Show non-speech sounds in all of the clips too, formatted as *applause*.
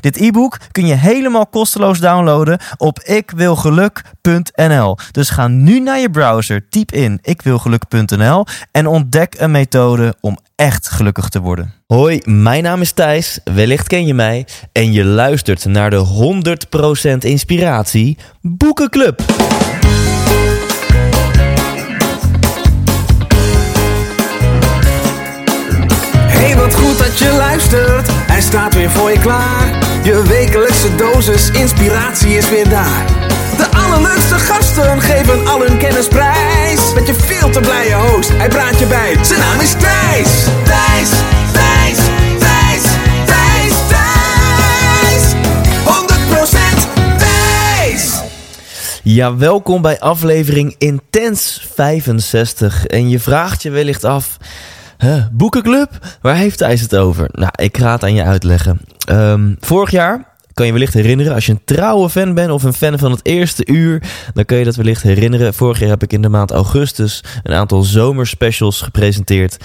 Dit e-book kun je helemaal kosteloos downloaden op ikwilgeluk.nl. Dus ga nu naar je browser, typ in ikwilgeluk.nl en ontdek een methode om echt gelukkig te worden. Hoi, mijn naam is Thijs. Wellicht ken je mij en je luistert naar de 100% inspiratie Boekenclub. Je luistert. Hij staat weer voor je klaar. Je wekelijkse dosis inspiratie is weer daar. De allerleukste gasten geven al hun kennis prijs. Met je veel te blije host, hij praat je bij. Zijn naam is Thijs. Thijs, Thijs, Thijs, Thijs, Thijs. 100% Thijs. Ja, welkom bij aflevering Intens 65. En je vraagt je wellicht af... Huh, boekenclub? Waar heeft Thijs het over? Nou, ik het aan je uitleggen. Ehm, vorig jaar kan je wellicht herinneren, als je een trouwe fan bent of een fan van het eerste uur, dan kun je dat wellicht herinneren. Vorig jaar heb ik in de maand augustus een aantal zomerspecials gepresenteerd.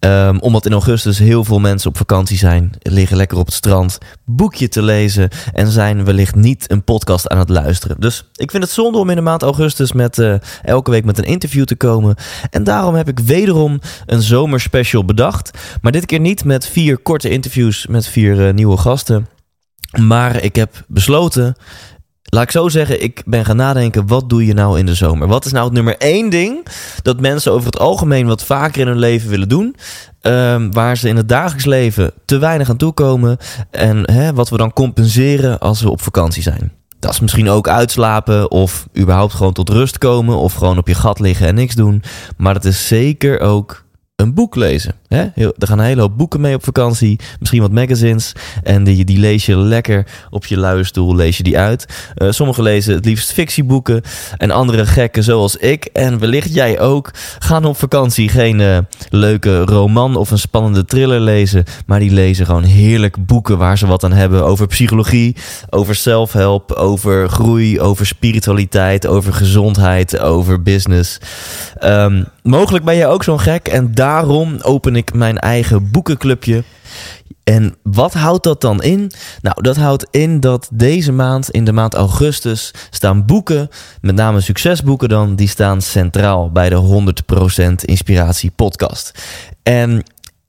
Um, omdat in augustus heel veel mensen op vakantie zijn, liggen lekker op het strand, boekje te lezen en zijn wellicht niet een podcast aan het luisteren. Dus ik vind het zonde om in de maand augustus met uh, elke week met een interview te komen. En daarom heb ik wederom een zomerspecial bedacht. Maar dit keer niet met vier korte interviews met vier uh, nieuwe gasten. Maar ik heb besloten, laat ik zo zeggen, ik ben gaan nadenken, wat doe je nou in de zomer? Wat is nou het nummer één ding dat mensen over het algemeen wat vaker in hun leven willen doen? Um, waar ze in het dagelijks leven te weinig aan toekomen en wat we dan compenseren als we op vakantie zijn. Dat is misschien ook uitslapen of überhaupt gewoon tot rust komen of gewoon op je gat liggen en niks doen. Maar dat is zeker ook een boek lezen. Hè? Er gaan een hele hoop boeken mee op vakantie. Misschien wat magazines. En die, die lees je lekker op je luie stoel. Lees je die uit. Uh, sommigen lezen het liefst fictieboeken. En andere gekken zoals ik. En wellicht jij ook. Gaan op vakantie geen uh, leuke roman of een spannende thriller lezen. Maar die lezen gewoon heerlijk boeken waar ze wat aan hebben. Over psychologie. Over self-help. Over groei. Over spiritualiteit. Over gezondheid. Over business. Um, mogelijk ben je ook zo'n gek. En daarom open ik mijn eigen boekenclubje. En wat houdt dat dan in? Nou, dat houdt in dat deze maand, in de maand augustus, staan boeken, met name succesboeken dan, die staan centraal bij de 100% Inspiratie podcast. En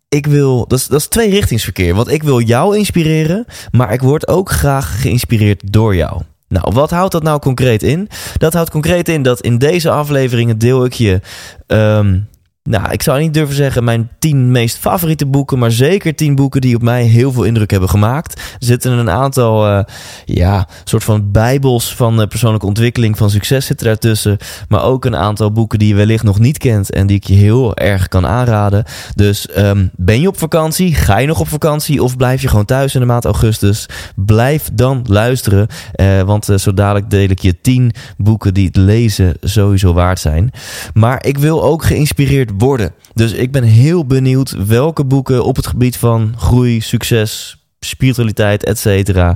ik wil, dat is, dat is twee richtingsverkeer. Want ik wil jou inspireren, maar ik word ook graag geïnspireerd door jou. Nou, wat houdt dat nou concreet in? Dat houdt concreet in dat in deze afleveringen deel ik je um, nou, ik zou niet durven zeggen mijn tien meest favoriete boeken, maar zeker tien boeken die op mij heel veel indruk hebben gemaakt. Er zitten een aantal, uh, ja, soort van bijbels van uh, persoonlijke ontwikkeling, van succes zitten daartussen. Maar ook een aantal boeken die je wellicht nog niet kent en die ik je heel erg kan aanraden. Dus um, ben je op vakantie? Ga je nog op vakantie? Of blijf je gewoon thuis in de maand augustus? Blijf dan luisteren, uh, want zo dadelijk deel ik je tien boeken die het lezen sowieso waard zijn. Maar ik wil ook geïnspireerd worden. Dus ik ben heel benieuwd welke boeken op het gebied van groei, succes, spiritualiteit, etc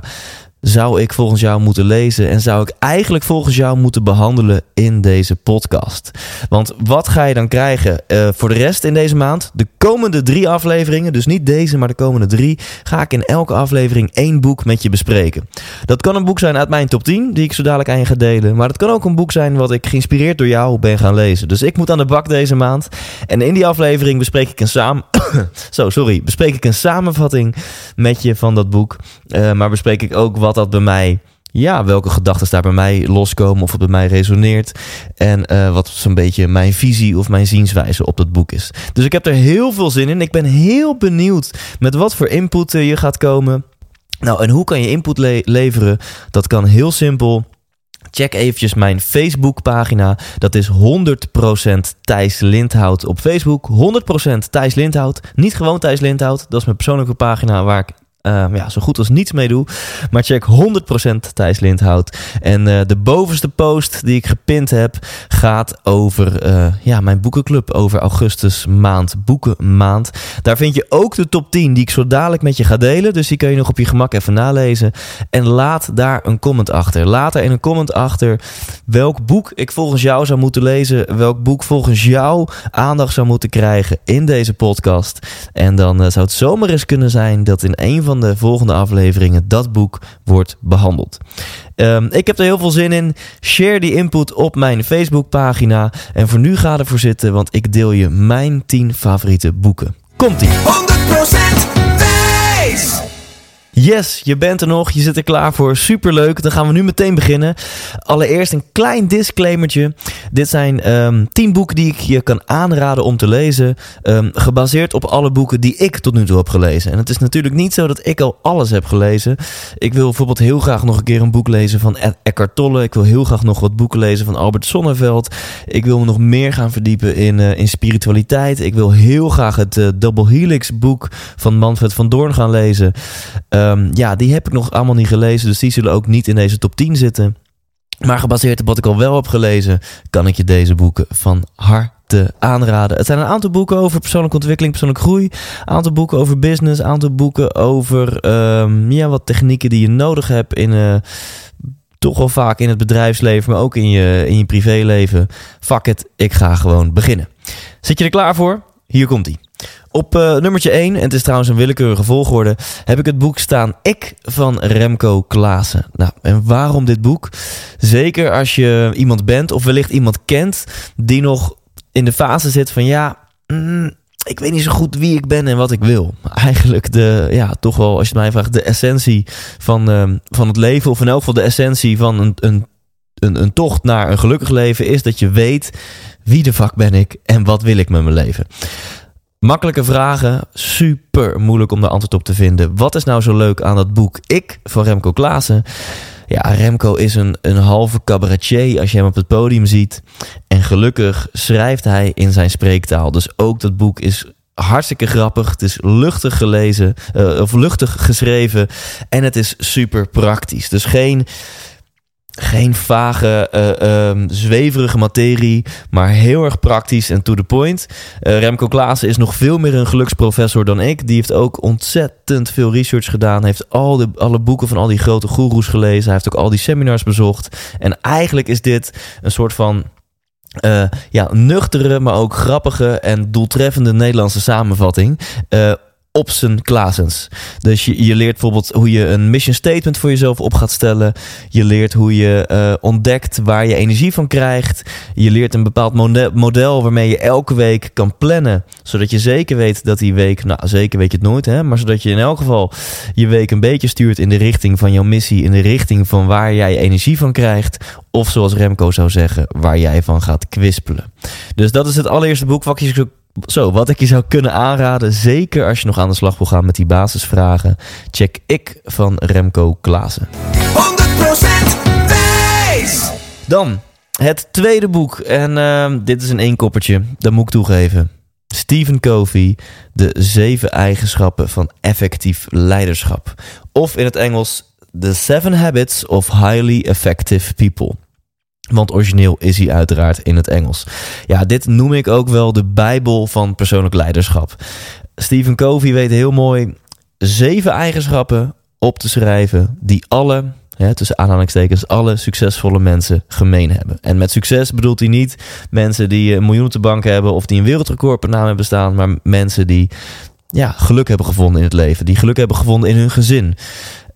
zou ik volgens jou moeten lezen en zou ik eigenlijk volgens jou moeten behandelen in deze podcast? Want wat ga je dan krijgen uh, voor de rest in deze maand? De komende drie afleveringen, dus niet deze, maar de komende drie, ga ik in elke aflevering één boek met je bespreken. Dat kan een boek zijn uit mijn top 10, die ik zo dadelijk aan je ga delen, maar dat kan ook een boek zijn wat ik geïnspireerd door jou ben gaan lezen. Dus ik moet aan de bak deze maand en in die aflevering bespreek ik een samen, *coughs* zo sorry, bespreek ik een samenvatting met je van dat boek, uh, maar bespreek ik ook wat dat bij mij ja, welke gedachten daar bij mij loskomen of het bij mij resoneert. En uh, wat zo'n beetje mijn visie of mijn zienswijze op dat boek is. Dus ik heb er heel veel zin in. Ik ben heel benieuwd met wat voor input je gaat komen. Nou, en hoe kan je input le leveren? Dat kan heel simpel. Check eventjes mijn Facebookpagina. Dat is 100% Thijs Lindhout op Facebook. 100% Thijs Lindhout. Niet gewoon Thijs Lindhout. Dat is mijn persoonlijke pagina waar ik Ehm, ja, zo goed als niets mee doe. Maar check 100% Thijs Lindhout. En uh, de bovenste post die ik gepind heb gaat over uh, ja, mijn boekenclub. Over augustus maand, boekenmaand. Daar vind je ook de top 10 die ik zo dadelijk met je ga delen. Dus die kun je nog op je gemak even nalezen. En laat daar een comment achter. Laat er in een comment achter welk boek ik volgens jou zou moeten lezen. Welk boek volgens jou aandacht zou moeten krijgen in deze podcast. En dan uh, zou het zomaar eens kunnen zijn dat in een van de volgende afleveringen dat boek wordt behandeld. Um, ik heb er heel veel zin in. Share die input op mijn Facebookpagina. En voor nu ga ervoor zitten, want ik deel je mijn 10 favoriete boeken. Komt-ie! 100% wijs! Yes, je bent er nog. Je zit er klaar voor. Superleuk. Dan gaan we nu meteen beginnen. Allereerst een klein disclaimertje. Dit zijn um, tien boeken die ik je kan aanraden om te lezen. Um, gebaseerd op alle boeken die ik tot nu toe heb gelezen. En het is natuurlijk niet zo dat ik al alles heb gelezen. Ik wil bijvoorbeeld heel graag nog een keer een boek lezen van Eckhart Tolle. Ik wil heel graag nog wat boeken lezen van Albert Sonneveld. Ik wil me nog meer gaan verdiepen in, uh, in spiritualiteit. Ik wil heel graag het uh, Double Helix boek van Manfred van Doorn gaan lezen. Ja, die heb ik nog allemaal niet gelezen, dus die zullen ook niet in deze top 10 zitten. Maar gebaseerd op wat ik al wel heb gelezen, kan ik je deze boeken van harte aanraden. Het zijn een aantal boeken over persoonlijke ontwikkeling, persoonlijke groei. Een aantal boeken over business. Een aantal boeken over um, ja, wat technieken die je nodig hebt in. Uh, toch wel vaak in het bedrijfsleven, maar ook in je, in je privéleven. Fuck it, ik ga gewoon beginnen. Zit je er klaar voor? Hier komt ie. Op uh, nummertje 1, en het is trouwens een willekeurige volgorde, heb ik het boek staan Ik van Remco Klaassen. Nou, en waarom dit boek? Zeker als je iemand bent of wellicht iemand kent die nog in de fase zit van ja, mm, ik weet niet zo goed wie ik ben en wat ik wil. Eigenlijk de, ja, toch wel, als je mij vraagt, de essentie van, uh, van het leven, of in elk geval de essentie van een, een, een, een tocht naar een gelukkig leven, is dat je weet wie de fuck ben ik en wat wil ik met mijn leven. Makkelijke vragen, super moeilijk om de antwoord op te vinden. Wat is nou zo leuk aan dat boek Ik van Remco Klaassen? Ja, Remco is een, een halve cabaretier als je hem op het podium ziet. En gelukkig schrijft hij in zijn spreektaal. Dus ook dat boek is hartstikke grappig. Het is luchtig gelezen, uh, of luchtig geschreven. En het is super praktisch. Dus geen geen vage, uh, zweverige materie, maar heel erg praktisch en to the point. Uh, Remco Klaassen is nog veel meer een geluksprofessor dan ik. Die heeft ook ontzettend veel research gedaan. Heeft al de, alle boeken van al die grote goeroes gelezen. Hij heeft ook al die seminars bezocht. En eigenlijk is dit een soort van uh, ja, nuchtere, maar ook grappige en doeltreffende Nederlandse samenvatting. Op zijn Klaasens. Dus je, je leert bijvoorbeeld hoe je een mission statement voor jezelf op gaat stellen. Je leert hoe je uh, ontdekt waar je energie van krijgt. Je leert een bepaald model waarmee je elke week kan plannen. Zodat je zeker weet dat die week, nou zeker weet je het nooit, hè, maar zodat je in elk geval je week een beetje stuurt in de richting van jouw missie. In de richting van waar jij energie van krijgt. Of zoals Remco zou zeggen, waar jij van gaat kwispelen. Dus dat is het allereerste boek zo, wat ik je zou kunnen aanraden, zeker als je nog aan de slag wil gaan met die basisvragen, check ik van Remco Klaassen. 100% wijs! Dan het tweede boek. En uh, dit is een eenkoppertje, dat moet ik toegeven. Stephen Covey, de zeven eigenschappen van effectief leiderschap. Of in het Engels, The Seven Habits of Highly Effective People. Want origineel is hij uiteraard in het Engels. Ja, dit noem ik ook wel de Bijbel van persoonlijk leiderschap. Stephen Covey weet heel mooi zeven eigenschappen op te schrijven die alle, tussen aanhalingstekens, alle succesvolle mensen gemeen hebben. En met succes bedoelt hij niet mensen die een miljoen de bank hebben of die een wereldrecord per naam hebben staan, maar mensen die ja, geluk hebben gevonden in het leven, die geluk hebben gevonden in hun gezin.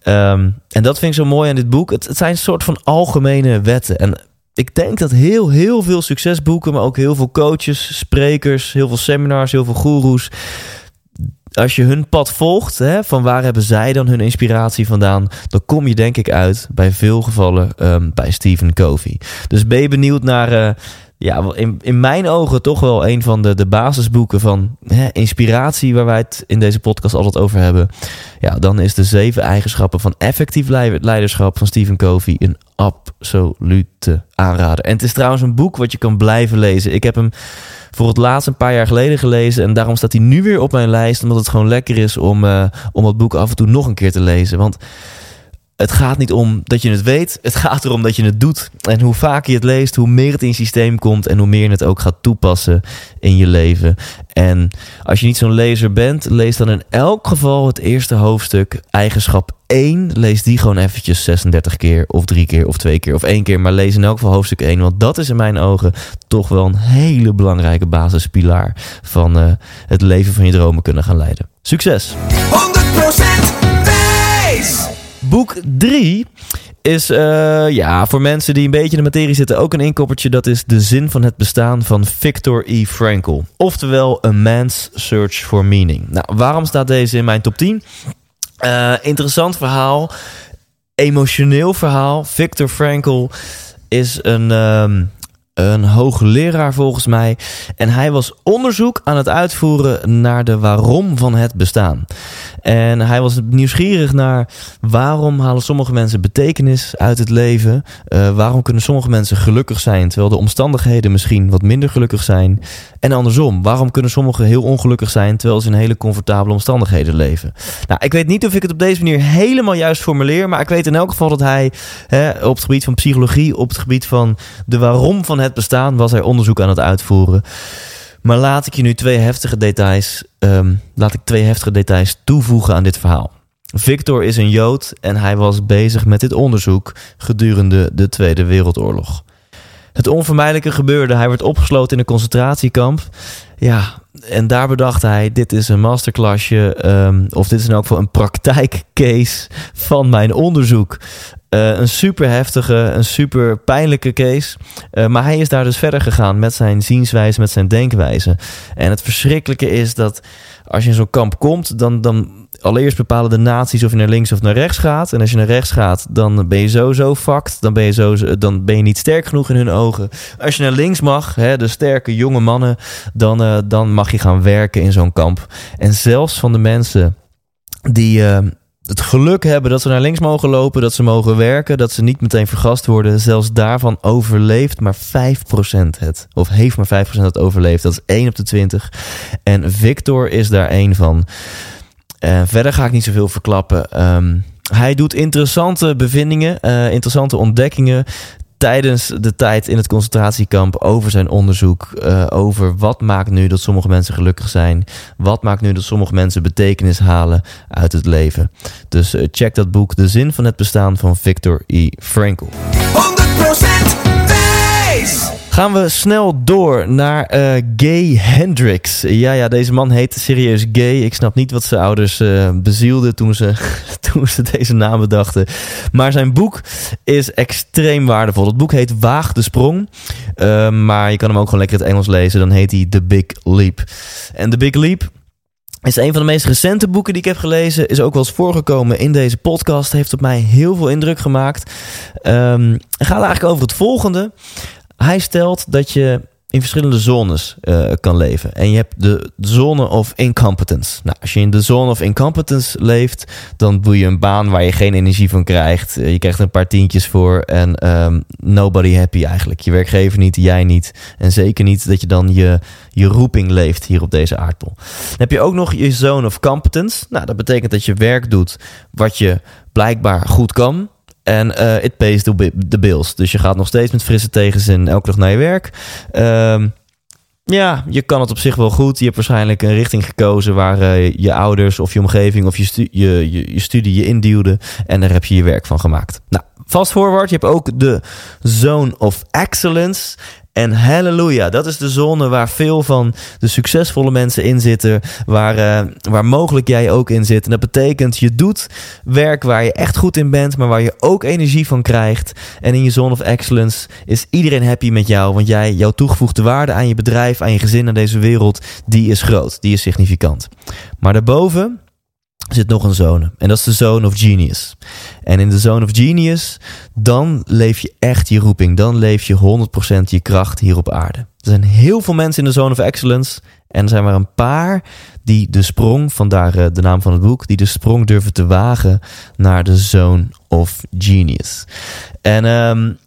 Um, en dat vind ik zo mooi aan dit boek. Het, het zijn een soort van algemene wetten. En ik denk dat heel, heel veel succesboeken, maar ook heel veel coaches, sprekers, heel veel seminars, heel veel goeroes. Als je hun pad volgt, hè, van waar hebben zij dan hun inspiratie vandaan, dan kom je denk ik uit bij veel gevallen um, bij Stephen Covey. Dus ben je benieuwd naar, uh, ja, in, in mijn ogen toch wel een van de, de basisboeken van hè, inspiratie, waar wij het in deze podcast altijd over hebben. Ja, dan is de zeven eigenschappen van effectief leiderschap van Stephen Covey een absolute aanrader. En het is trouwens een boek wat je kan blijven lezen. Ik heb hem voor het laatst een paar jaar geleden gelezen. En daarom staat hij nu weer op mijn lijst. Omdat het gewoon lekker is om, uh, om dat boek af en toe nog een keer te lezen. Want het gaat niet om dat je het weet. Het gaat erom dat je het doet. En hoe vaker je het leest, hoe meer het in je systeem komt. En hoe meer je het ook gaat toepassen in je leven. En als je niet zo'n lezer bent, lees dan in elk geval het eerste hoofdstuk, eigenschap 1. Lees die gewoon eventjes 36 keer, of drie keer, of twee keer, of één keer. Maar lees in elk geval hoofdstuk 1. Want dat is in mijn ogen toch wel een hele belangrijke basispilaar van uh, het leven van je dromen kunnen gaan leiden. Succes! 100% wijs! Boek 3 is uh, ja, voor mensen die een beetje in de materie zitten ook een inkoppertje. Dat is De Zin van het Bestaan van Viktor E. Frankl. Oftewel A Man's Search for Meaning. Nou, waarom staat deze in mijn top 10? Uh, interessant verhaal. Emotioneel verhaal. Viktor Frankl is een... Um, een hoogleraar volgens mij. En hij was onderzoek aan het uitvoeren naar de waarom van het bestaan. En hij was nieuwsgierig naar waarom halen sommige mensen betekenis uit het leven? Uh, waarom kunnen sommige mensen gelukkig zijn terwijl de omstandigheden misschien wat minder gelukkig zijn? En andersom, waarom kunnen sommigen heel ongelukkig zijn terwijl ze in hele comfortabele omstandigheden leven? Nou, ik weet niet of ik het op deze manier helemaal juist formuleer, maar ik weet in elk geval dat hij hè, op het gebied van psychologie, op het gebied van de waarom van het bestaan, was hij onderzoek aan het uitvoeren. Maar laat ik je nu twee heftige details, um, laat ik twee heftige details toevoegen aan dit verhaal. Victor is een Jood en hij was bezig met dit onderzoek gedurende de Tweede Wereldoorlog. Het onvermijdelijke gebeurde. Hij werd opgesloten in een concentratiekamp. Ja, en daar bedacht hij: dit is een masterclassje, um, of dit is in elk geval een praktijkcase van mijn onderzoek. Uh, een super heftige, een super pijnlijke case. Uh, maar hij is daar dus verder gegaan met zijn zienswijze, met zijn denkwijze. En het verschrikkelijke is dat als je in zo'n kamp komt, dan, dan allereerst bepalen de naties of je naar links of naar rechts gaat. En als je naar rechts gaat, dan ben je sowieso fucked. Dan ben je, zo, dan ben je niet sterk genoeg in hun ogen. Als je naar links mag, hè, de sterke jonge mannen, dan, uh, dan mag je gaan werken in zo'n kamp. En zelfs van de mensen die uh, het geluk hebben dat ze naar links mogen lopen, dat ze mogen werken, dat ze niet meteen vergast worden. Zelfs daarvan overleeft maar 5% het. Of heeft maar 5% het overleefd. Dat is 1 op de 20. En Victor is daar één van. Uh, verder ga ik niet zoveel verklappen. Um, hij doet interessante bevindingen, uh, interessante ontdekkingen tijdens de tijd in het concentratiekamp over zijn onderzoek. Uh, over wat maakt nu dat sommige mensen gelukkig zijn. Wat maakt nu dat sommige mensen betekenis halen uit het leven. Dus uh, check dat boek De Zin van het Bestaan van Victor E. Frankl. 100% wijs! Gaan we snel door naar uh, Gay Hendrix. Ja, ja, deze man heet serieus Gay. Ik snap niet wat zijn ouders uh, bezielden toen ze, *laughs* toen ze deze naam bedachten. Maar zijn boek is extreem waardevol. Het boek heet Waag de Sprong. Uh, maar je kan hem ook gewoon lekker het Engels lezen. Dan heet hij The Big Leap. En The Big Leap is een van de meest recente boeken die ik heb gelezen. Is ook wel eens voorgekomen in deze podcast. Heeft op mij heel veel indruk gemaakt. Um, het gaat eigenlijk over het volgende. Hij stelt dat je in verschillende zones uh, kan leven. En je hebt de zone of incompetence. Nou, als je in de zone of incompetence leeft, dan doe je een baan waar je geen energie van krijgt. Uh, je krijgt een paar tientjes voor en um, nobody happy eigenlijk. Je werkgever niet, jij niet. En zeker niet dat je dan je, je roeping leeft hier op deze aardbol. Heb je ook nog je zone of competence. Nou, dat betekent dat je werk doet wat je blijkbaar goed kan. En uh, it pays the, bills. Dus je gaat nog steeds met frisse tegenzin elke dag naar je werk. Um, ja, je kan het op zich wel goed. Je hebt waarschijnlijk een richting gekozen waar uh, je ouders of je omgeving of je, je, je studie je induwde. En daar heb je je werk van gemaakt. Nou, fast forward, je hebt ook de Zone of Excellence. En halleluja, dat is de zone waar veel van de succesvolle mensen in zitten. Waar, uh, waar mogelijk jij ook in zit. En dat betekent, je doet werk waar je echt goed in bent, maar waar je ook energie van krijgt. En in je zone of excellence is iedereen happy met jou. Want jij, jouw toegevoegde waarde aan je bedrijf, aan je gezin, aan deze wereld, die is groot. Die is significant. Maar daarboven zit nog een zone. En dat is de zone of genius. En in de zone of genius, dan leef je echt je roeping. Dan leef je 100% je kracht hier op aarde. Er zijn heel veel mensen in de Zone of Excellence. En er zijn maar een paar die de sprong, vandaar eh, de naam van het boek, die de sprong durven te wagen naar de Zone of Genius. En um,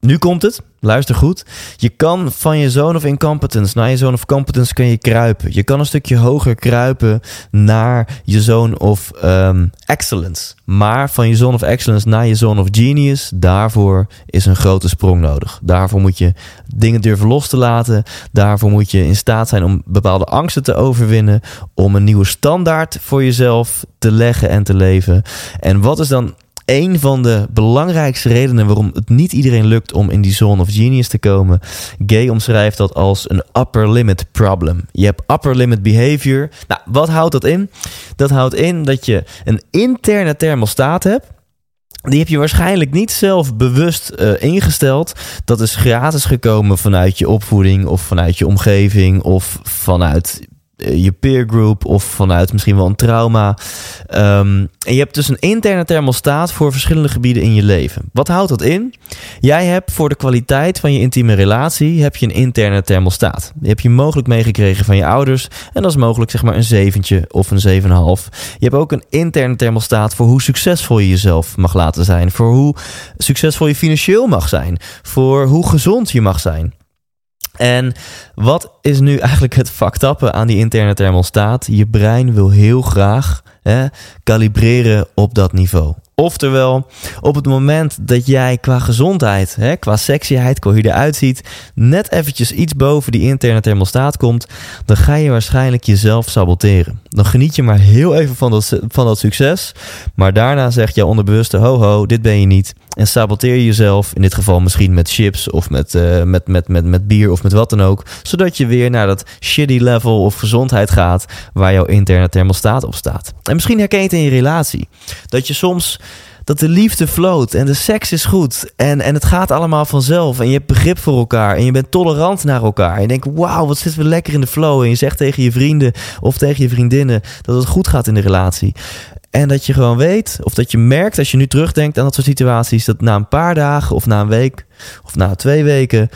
nu komt het. Luister goed. Je kan van je zone of incompetence naar je zone of competence kun je kruipen. Je kan een stukje hoger kruipen naar je zone of um, excellence. Maar van je zone of excellence naar je zone of genius, daarvoor is een grote sprong nodig. Daarvoor moet je dingen durven los te laten. Daarvoor moet je in staat zijn om bepaalde angsten te overwinnen. Om een nieuwe standaard voor jezelf te leggen en te leven. En wat is dan een van de belangrijkste redenen waarom het niet iedereen lukt om in die zone of genius te komen. Gay omschrijft dat als een upper limit problem. Je hebt upper limit behavior. Nou, wat houdt dat in? Dat houdt in dat je een interne thermostaat hebt. Die heb je waarschijnlijk niet zelf bewust uh, ingesteld. Dat is gratis gekomen vanuit je opvoeding of vanuit je omgeving of vanuit eh, je peer group of vanuit misschien wel een trauma. Um, en je hebt dus een interne thermostaat voor verschillende gebieden in je leven. Wat houdt dat in? Jij hebt voor de kwaliteit van je intieme relatie heb je een interne thermostaat. Die heb je mogelijk meegekregen van je ouders. En dat is mogelijk zeg maar een zeventje of een zeven half. Je hebt ook een interne thermostaat voor hoe succesvol je jezelf mag laten zijn. Voor hoe succesvol je financieel mag zijn. Voor hoe gezond je mag zijn. En wat is nu eigenlijk het faktappen aan die interne thermostaat? Je brein wil heel graag hè, kalibreren op dat niveau. Oftewel, op het moment dat jij qua gezondheid, hè, qua sexyheid, qua hoe je eruit ziet, net eventjes iets boven die interne thermostaat komt, dan ga je waarschijnlijk jezelf saboteren. Dan geniet je maar heel even van dat, van dat succes, maar daarna zegt je onderbewuste, ho ho, dit ben je niet. En saboteer je jezelf, in dit geval misschien met chips of met, uh, met, met, met, met bier of met wat dan ook, zodat je weer naar dat shitty level of gezondheid gaat waar jouw interne thermostaat op staat. En misschien herken je het in je relatie. Dat je soms dat de liefde floot en de seks is goed en, en het gaat allemaal vanzelf en je hebt begrip voor elkaar en je bent tolerant naar elkaar. En je denkt, wauw, wat zitten we lekker in de flow. En je zegt tegen je vrienden of tegen je vriendinnen dat het goed gaat in de relatie. En dat je gewoon weet, of dat je merkt als je nu terugdenkt aan dat soort situaties, dat na een paar dagen of na een week of na twee weken,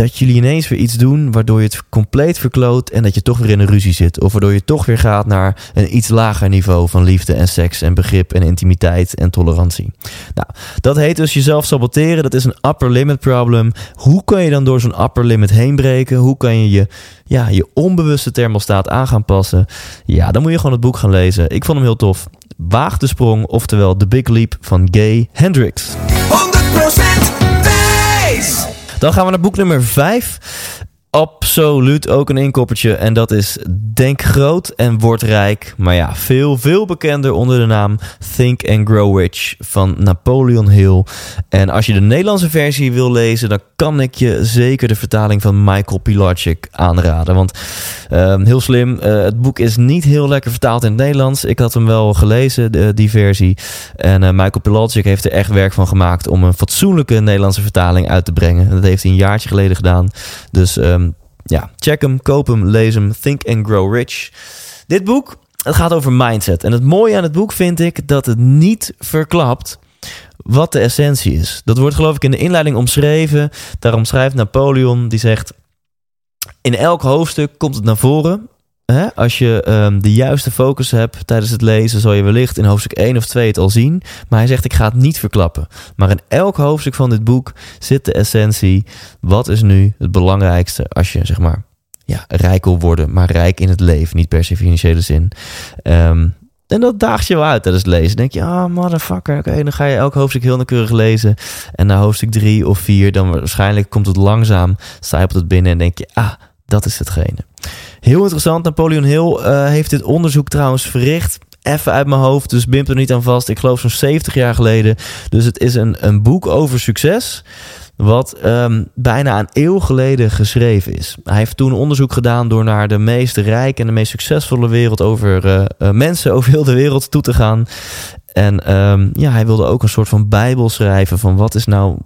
dat jullie ineens weer iets doen waardoor je het compleet verkloot en dat je toch weer in een ruzie zit. Of waardoor je toch weer gaat naar een iets lager niveau van liefde en seks en begrip en intimiteit en tolerantie. Nou, dat heet dus jezelf saboteren. Dat is een upper limit problem. Hoe kan je dan door zo'n upper limit heen breken? Hoe kan je je, ja, je onbewuste thermostaat aan gaan passen? Ja, dan moet je gewoon het boek gaan lezen. Ik vond hem heel tof. Waag de sprong, oftewel The Big Leap van Gay Hendricks. 100% dan gaan we naar boek nummer 5 absoluut ook een inkoppertje. En dat is Denk groot en word rijk. Maar ja, veel, veel bekender onder de naam Think and Grow Rich van Napoleon Hill. En als je de Nederlandse versie wil lezen, dan kan ik je zeker de vertaling van Michael Pilarczyk aanraden. Want uh, heel slim, uh, het boek is niet heel lekker vertaald in het Nederlands. Ik had hem wel gelezen, de, die versie. En uh, Michael Pilarczyk heeft er echt werk van gemaakt om een fatsoenlijke Nederlandse vertaling uit te brengen. Dat heeft hij een jaartje geleden gedaan. Dus um, ja, check hem, koop hem, lees hem. Think and Grow Rich. Dit boek, het gaat over mindset. En het mooie aan het boek vind ik dat het niet verklapt wat de essentie is. Dat wordt geloof ik in de inleiding omschreven. Daarom schrijft Napoleon, die zegt... In elk hoofdstuk komt het naar voren als je um, de juiste focus hebt tijdens het lezen, zal je wellicht in hoofdstuk 1 of 2 het al zien. Maar hij zegt: Ik ga het niet verklappen. Maar in elk hoofdstuk van dit boek zit de essentie. Wat is nu het belangrijkste als je zeg maar ja, rijk wil worden, maar rijk in het leven, niet per se financiële zin. Um, en dat daagt je wel uit tijdens het lezen. Dan denk je, ah, oh, motherfucker. Oké, dan ga je elk hoofdstuk heel nauwkeurig lezen. En na hoofdstuk 3 of 4, dan waarschijnlijk komt het langzaam. Sta het binnen en denk je, ah, dat is hetgene. Heel interessant. Napoleon Hill uh, heeft dit onderzoek trouwens verricht. Even uit mijn hoofd, dus bimp er niet aan vast. Ik geloof zo'n 70 jaar geleden. Dus het is een, een boek over succes. Wat um, bijna een eeuw geleden geschreven is. Hij heeft toen onderzoek gedaan door naar de meest rijke en de meest succesvolle wereld over uh, uh, mensen over heel de wereld toe te gaan. En um, ja, hij wilde ook een soort van bijbel schrijven van wat is nou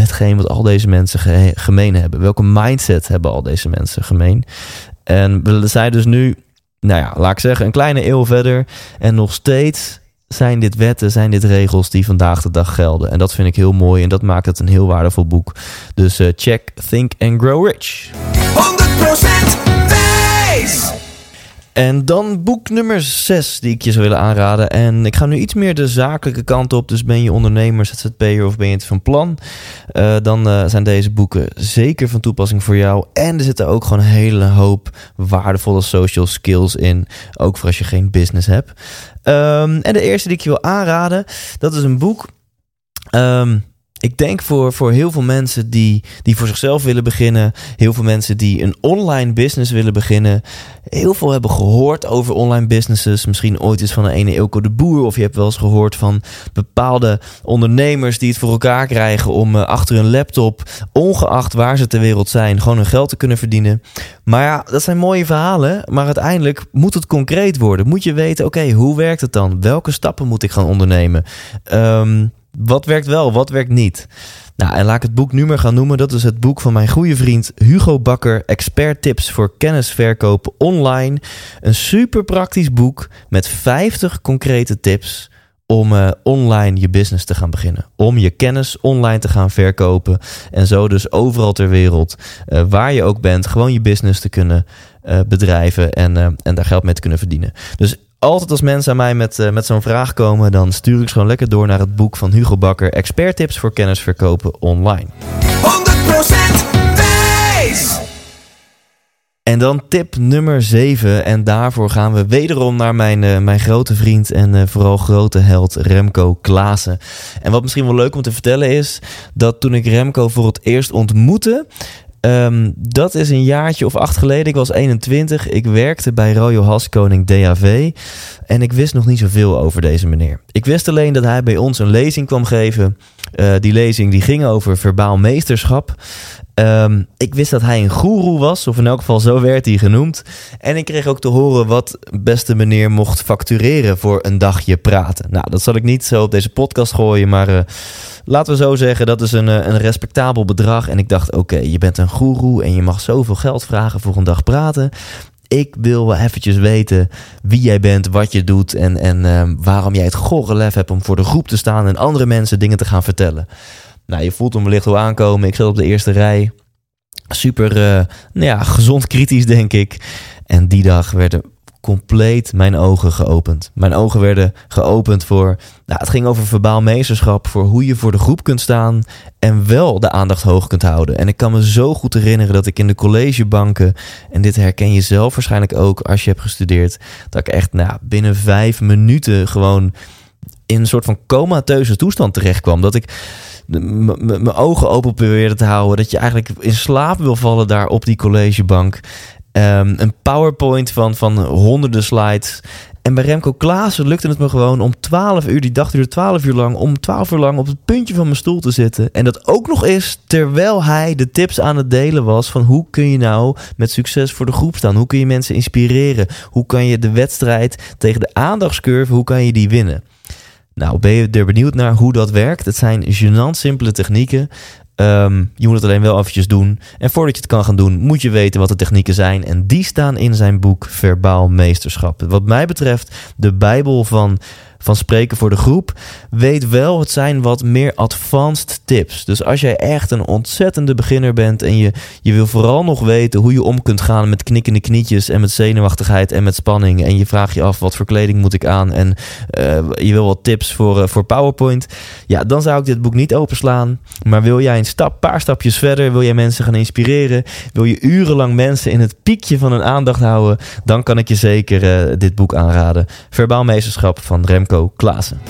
hetgeen wat al deze mensen ge gemeen hebben. Welke mindset hebben al deze mensen gemeen? En we zijn dus nu, nou ja, laat ik zeggen, een kleine eeuw verder. En nog steeds zijn dit wetten, zijn dit regels die vandaag de dag gelden. En dat vind ik heel mooi en dat maakt het een heel waardevol boek. Dus uh, check Think and Grow Rich. 100% wijs! En dan boek nummer 6 die ik je zou willen aanraden. En ik ga nu iets meer de zakelijke kant op. Dus ben je ondernemer, ZZP'er of ben je het van plan? Uh, dan uh, zijn deze boeken zeker van toepassing voor jou. En er zitten ook gewoon een hele hoop waardevolle social skills in. Ook voor als je geen business hebt. Um, en de eerste die ik je wil aanraden, dat is een boek... Um, ik denk voor, voor heel veel mensen die, die voor zichzelf willen beginnen, heel veel mensen die een online business willen beginnen, heel veel hebben gehoord over online businesses. Misschien ooit eens van een ene Ilko de Boer, of je hebt wel eens gehoord van bepaalde ondernemers die het voor elkaar krijgen om uh, achter een laptop, ongeacht waar ze ter wereld zijn, gewoon hun geld te kunnen verdienen. Maar ja, dat zijn mooie verhalen, maar uiteindelijk moet het concreet worden. Moet je weten, oké, hoe werkt het dan? Welke stappen moet ik gaan ondernemen? Um, wat werkt wel, wat werkt niet? Nou, en laat ik het boek nu maar gaan noemen. Dat is het boek van mijn goede vriend Hugo Bakker. Expert tips voor kennisverkopen online. Een super praktisch boek met 50 concrete tips om uh, online je business te gaan beginnen. Om je kennis online te gaan verkopen. En zo dus overal ter wereld, uh, waar je ook bent, gewoon je business te kunnen uh, bedrijven en, en daar geld mee te kunnen verdienen. Dus altijd als mensen aan mij met, uh, met zo'n vraag komen, dan stuur ik ze gewoon lekker door naar het boek van Hugo Bakker. Expert tips voor kennis verkopen online. 100% wijs! En dan tip nummer 7. En daarvoor gaan we wederom naar mijn, uh, mijn grote vriend en uh, vooral grote held Remco Klaassen. En wat misschien wel leuk om te vertellen is dat toen ik Remco voor het eerst ontmoette, Um, dat is een jaartje of acht geleden. Ik was 21. Ik werkte bij Royal Haskoning DAV. En ik wist nog niet zoveel over deze meneer. Ik wist alleen dat hij bij ons een lezing kwam geven. Uh, die lezing die ging over verbaal meesterschap. Um, ik wist dat hij een goeroe was, of in elk geval zo werd hij genoemd. En ik kreeg ook te horen wat beste meneer mocht factureren voor een dagje praten. Nou, dat zal ik niet zo op deze podcast gooien, maar uh, laten we zo zeggen, dat is een, uh, een respectabel bedrag. En ik dacht, oké, je bent een goeroe en je mag zoveel geld vragen voor een dag praten. Ik wil wel eventjes weten wie jij bent, wat je doet en, en uh, waarom jij het gore lef hebt om voor de groep te staan en andere mensen dingen te gaan vertellen. Nou, je voelt hem wellicht wel aankomen. Ik zat op de eerste rij. Super uh, nou ja, gezond kritisch, denk ik. En die dag werden compleet mijn ogen geopend. Mijn ogen werden geopend voor. Nou, het ging over verbaal meesterschap. Voor hoe je voor de groep kunt staan. En wel de aandacht hoog kunt houden. En ik kan me zo goed herinneren dat ik in de collegebanken. En dit herken je zelf waarschijnlijk ook als je hebt gestudeerd. Dat ik echt nou, binnen vijf minuten gewoon in een soort van comateuze toestand terecht kwam. Dat ik mijn ogen open probeerde te houden. Dat je eigenlijk in slaap wil vallen daar op die collegebank. Um, een PowerPoint van, van honderden slides. En bij Remco Klaassen lukte het me gewoon om 12 uur, die dag duurde 12 uur lang, om 12 uur lang op het puntje van mijn stoel te zitten. En dat ook nog eens terwijl hij de tips aan het delen was van hoe kun je nou met succes voor de groep staan? Hoe kun je mensen inspireren? Hoe kan je de wedstrijd tegen de aandachtscurve, hoe kan je die winnen? Nou, ben je er benieuwd naar hoe dat werkt? Het zijn gênant simpele technieken. Um, je moet het alleen wel eventjes doen. En voordat je het kan gaan doen, moet je weten wat de technieken zijn. En die staan in zijn boek Verbaal Meesterschap. Wat mij betreft de Bijbel van van spreken voor de groep. Weet wel, het zijn wat meer advanced tips. Dus als jij echt een ontzettende beginner bent en je, je wil vooral nog weten hoe je om kunt gaan met knikkende knietjes en met zenuwachtigheid en met spanning. En je vraagt je af wat voor kleding moet ik aan en uh, je wil wat tips voor, uh, voor PowerPoint. Ja, dan zou ik dit boek niet openslaan. Maar wil jij een stap, paar stapjes verder, wil jij mensen gaan inspireren, wil je urenlang mensen in het piekje van hun aandacht houden, dan kan ik je zeker uh, dit boek aanraden. Verbaal meesterschap van Remco Klaassen. 100%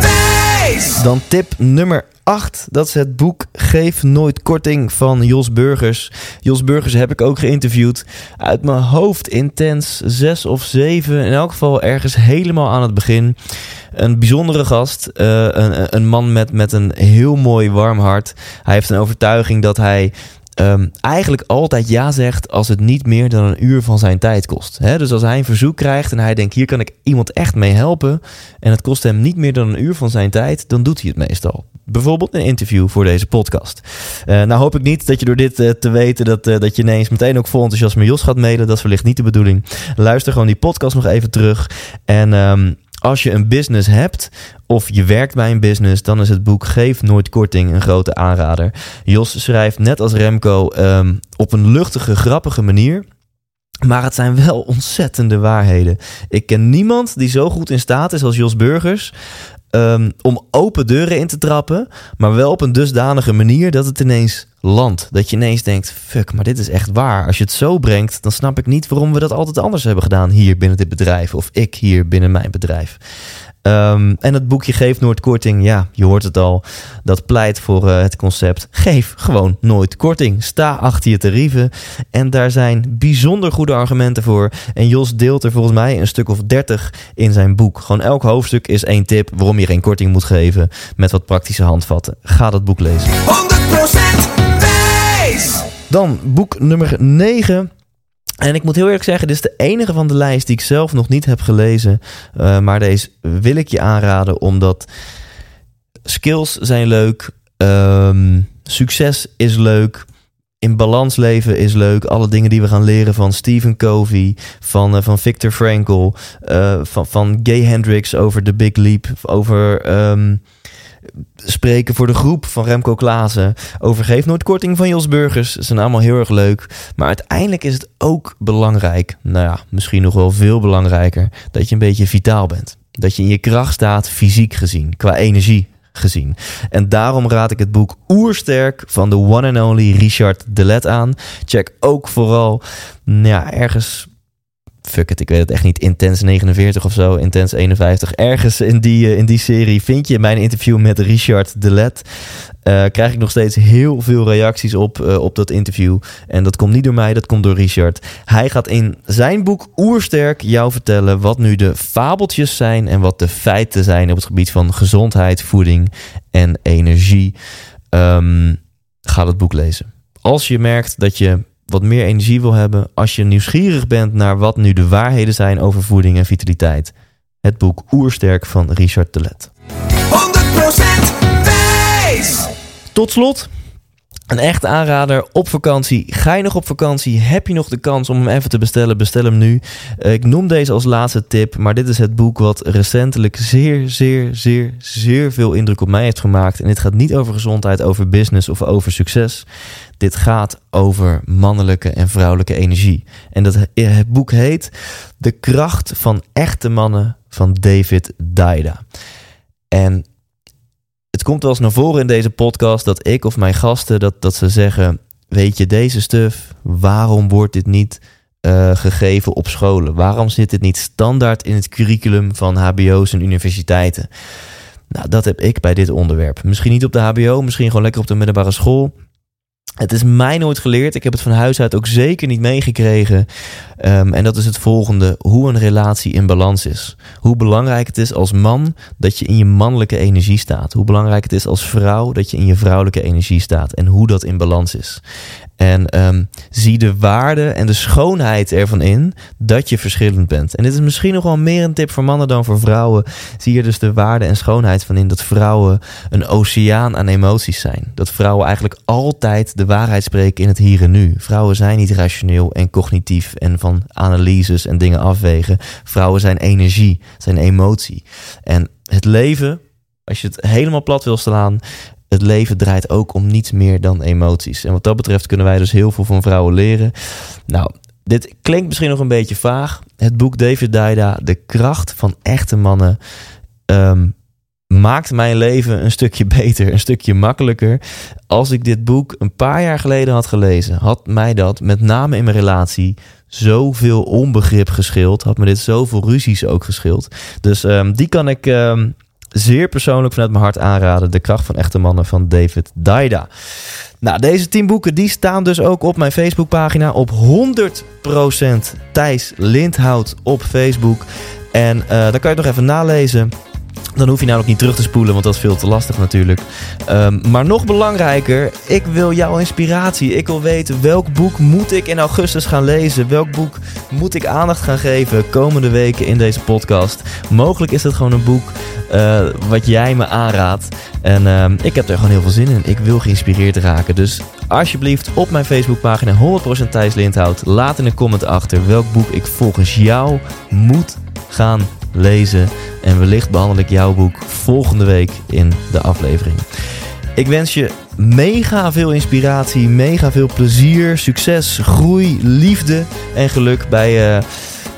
wijs! Dan tip nummer 8. Dat is het boek Geef Nooit Korting van Jos Burgers. Jos Burgers heb ik ook geïnterviewd. Uit mijn hoofd intens 6 of 7. In elk geval ergens helemaal aan het begin. Een bijzondere gast. Uh, een, een man met, met een heel mooi warm hart. Hij heeft een overtuiging dat hij um, eigenlijk altijd ja zegt als het niet meer dan een uur van zijn tijd kost. Dus als hij een verzoek krijgt en hij denkt hier kan ik iemand echt mee helpen en het kost hem niet meer dan een uur van zijn tijd, dan doet hij het meestal. Bijvoorbeeld een interview voor deze podcast. Uh, nou hoop ik niet dat je door dit uh, te weten dat, uh, dat je ineens meteen ook vol enthousiasme Jos gaat mailen. Dat is wellicht niet de bedoeling. Luister gewoon die podcast nog even terug en... Um, als je een business hebt of je werkt bij een business, dan is het boek Geef Nooit Korting een grote aanrader. Jos schrijft net als Remco ehm, op een luchtige, grappige manier. Maar het zijn wel ontzettende waarheden. Ik ken niemand die zo goed in staat is als Jos Burgers. Ehm, om open deuren in te trappen, maar wel op een dusdanige manier dat het ineens landt. Dat je ineens denkt: fuck, maar dit is echt waar. Als je het zo brengt, dan snap ik niet waarom we dat altijd anders hebben gedaan hier binnen dit bedrijf. Of ik hier binnen mijn bedrijf. Um, en het boekje Geef Nooit Korting, ja, je hoort het al. Dat pleit voor uh, het concept Geef gewoon nooit korting. Sta achter je tarieven. En daar zijn bijzonder goede argumenten voor. En Jos deelt er volgens mij een stuk of 30 in zijn boek. Gewoon elk hoofdstuk is één tip waarom je geen korting moet geven. Met wat praktische handvatten. Ga dat boek lezen. 100% wijs! Dan boek nummer 9. En ik moet heel eerlijk zeggen, dit is de enige van de lijst die ik zelf nog niet heb gelezen. Uh, maar deze wil ik je aanraden, omdat skills zijn leuk, um, succes is leuk, in balans leven is leuk. Alle dingen die we gaan leren van Stephen Covey, van, uh, van Viktor Frankl, uh, van, van Gay Hendricks over The Big Leap, over... Um, spreken voor de groep van Remco Klaassen. Overgeef nooit korting van Jos Burgers. Ze zijn allemaal heel erg leuk. Maar uiteindelijk is het ook belangrijk, nou ja, misschien nog wel veel belangrijker, dat je een beetje vitaal bent. Dat je in je kracht staat, fysiek gezien, qua energie gezien. En daarom raad ik het boek Oersterk van de one and only Richard Delet aan. Check ook vooral nou ja, ergens fuck it, ik weet het echt niet, Intens 49 of zo, Intens 51. Ergens in die, uh, in die serie vind je mijn interview met Richard Delet. Uh, krijg ik nog steeds heel veel reacties op, uh, op dat interview. En dat komt niet door mij, dat komt door Richard. Hij gaat in zijn boek Oersterk jou vertellen wat nu de fabeltjes zijn en wat de feiten zijn op het gebied van gezondheid, voeding en energie. Um, ga dat boek lezen. Als je merkt dat je wat meer energie wil hebben, als je nieuwsgierig bent naar wat nu de waarheden zijn over voeding en vitaliteit. Het boek Oersterk van Richard Telet. 100% wijs! Tot slot, een echte aanrader op vakantie. Ga nog op vakantie? Heb je nog de kans om hem even te bestellen? Bestel hem nu. Eh, ik noem deze als laatste tip, maar dit is het boek wat recentelijk zeer, zeer, zeer, zeer veel indruk op mij heeft gemaakt. En dit gaat niet over gezondheid, over business of over succes. Dit gaat over mannelijke en vrouwelijke energie. En dat, het boek heet De kracht van echte mannen van David Daida. En het komt wel eens naar voren in deze podcast dat ik of mijn gasten dat, dat ze zeggen: Weet je, deze stuff, waarom wordt dit niet uh, gegeven op scholen? Waarom zit dit niet standaard in het curriculum van HBO's en universiteiten? Nou, dat heb ik bij dit onderwerp. Misschien niet op de HBO, misschien gewoon lekker op de middelbare school. Het is mij nooit geleerd. Ik heb het van huis uit ook zeker niet meegekregen. Um, en dat is het volgende: hoe een relatie in balans is. Hoe belangrijk het is als man dat je in je mannelijke energie staat. Hoe belangrijk het is als vrouw dat je in je vrouwelijke energie staat. En hoe dat in balans is. En um, zie de waarde en de schoonheid ervan in dat je verschillend bent. En dit is misschien nog wel meer een tip voor mannen dan voor vrouwen. Zie je dus de waarde en schoonheid van in dat vrouwen een oceaan aan emoties zijn. Dat vrouwen eigenlijk altijd de waarheid spreken in het hier en nu. Vrouwen zijn niet rationeel en cognitief en van analyses en dingen afwegen. Vrouwen zijn energie, zijn emotie. En het leven, als je het helemaal plat wil slaan, het leven draait ook om niets meer dan emoties. En wat dat betreft kunnen wij dus heel veel van vrouwen leren. Nou, dit klinkt misschien nog een beetje vaag. Het boek David Daida, De kracht van echte mannen, um, maakt mijn leven een stukje *laughs* beter, een stukje makkelijker. Als ik dit boek een paar jaar geleden had gelezen, had mij dat met name in mijn relatie zoveel onbegrip geschild. Had me dit zoveel ruzies ook geschild. Dus um, die kan ik um, zeer persoonlijk vanuit mijn hart aanraden. De kracht van echte mannen van David Daida. Nou, deze 10 boeken die staan dus ook op mijn Facebookpagina op 100% Thijs Lindhout op Facebook. En uh, daar kan je nog even nalezen. Dan hoef je nou ook niet terug te spoelen, want dat is veel te lastig natuurlijk. Um, maar nog belangrijker, ik wil jouw inspiratie. Ik wil weten welk boek moet ik in augustus gaan lezen? Welk boek moet ik aandacht gaan geven komende weken in deze podcast? Mogelijk is het gewoon een boek uh, wat jij me aanraadt. En uh, ik heb er gewoon heel veel zin in. Ik wil geïnspireerd raken. Dus alsjeblieft op mijn Facebookpagina 100% Thijs Lindhout. Laat in een comment achter welk boek ik volgens jou moet gaan lezen. En wellicht behandel ik jouw boek volgende week in de aflevering. Ik wens je mega veel inspiratie, mega veel plezier, succes, groei, liefde en geluk bij, uh,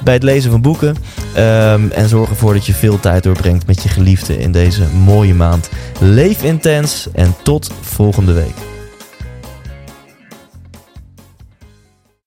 bij het lezen van boeken. Um, en zorg ervoor dat je veel tijd doorbrengt met je geliefde in deze mooie maand. Leef intens en tot volgende week.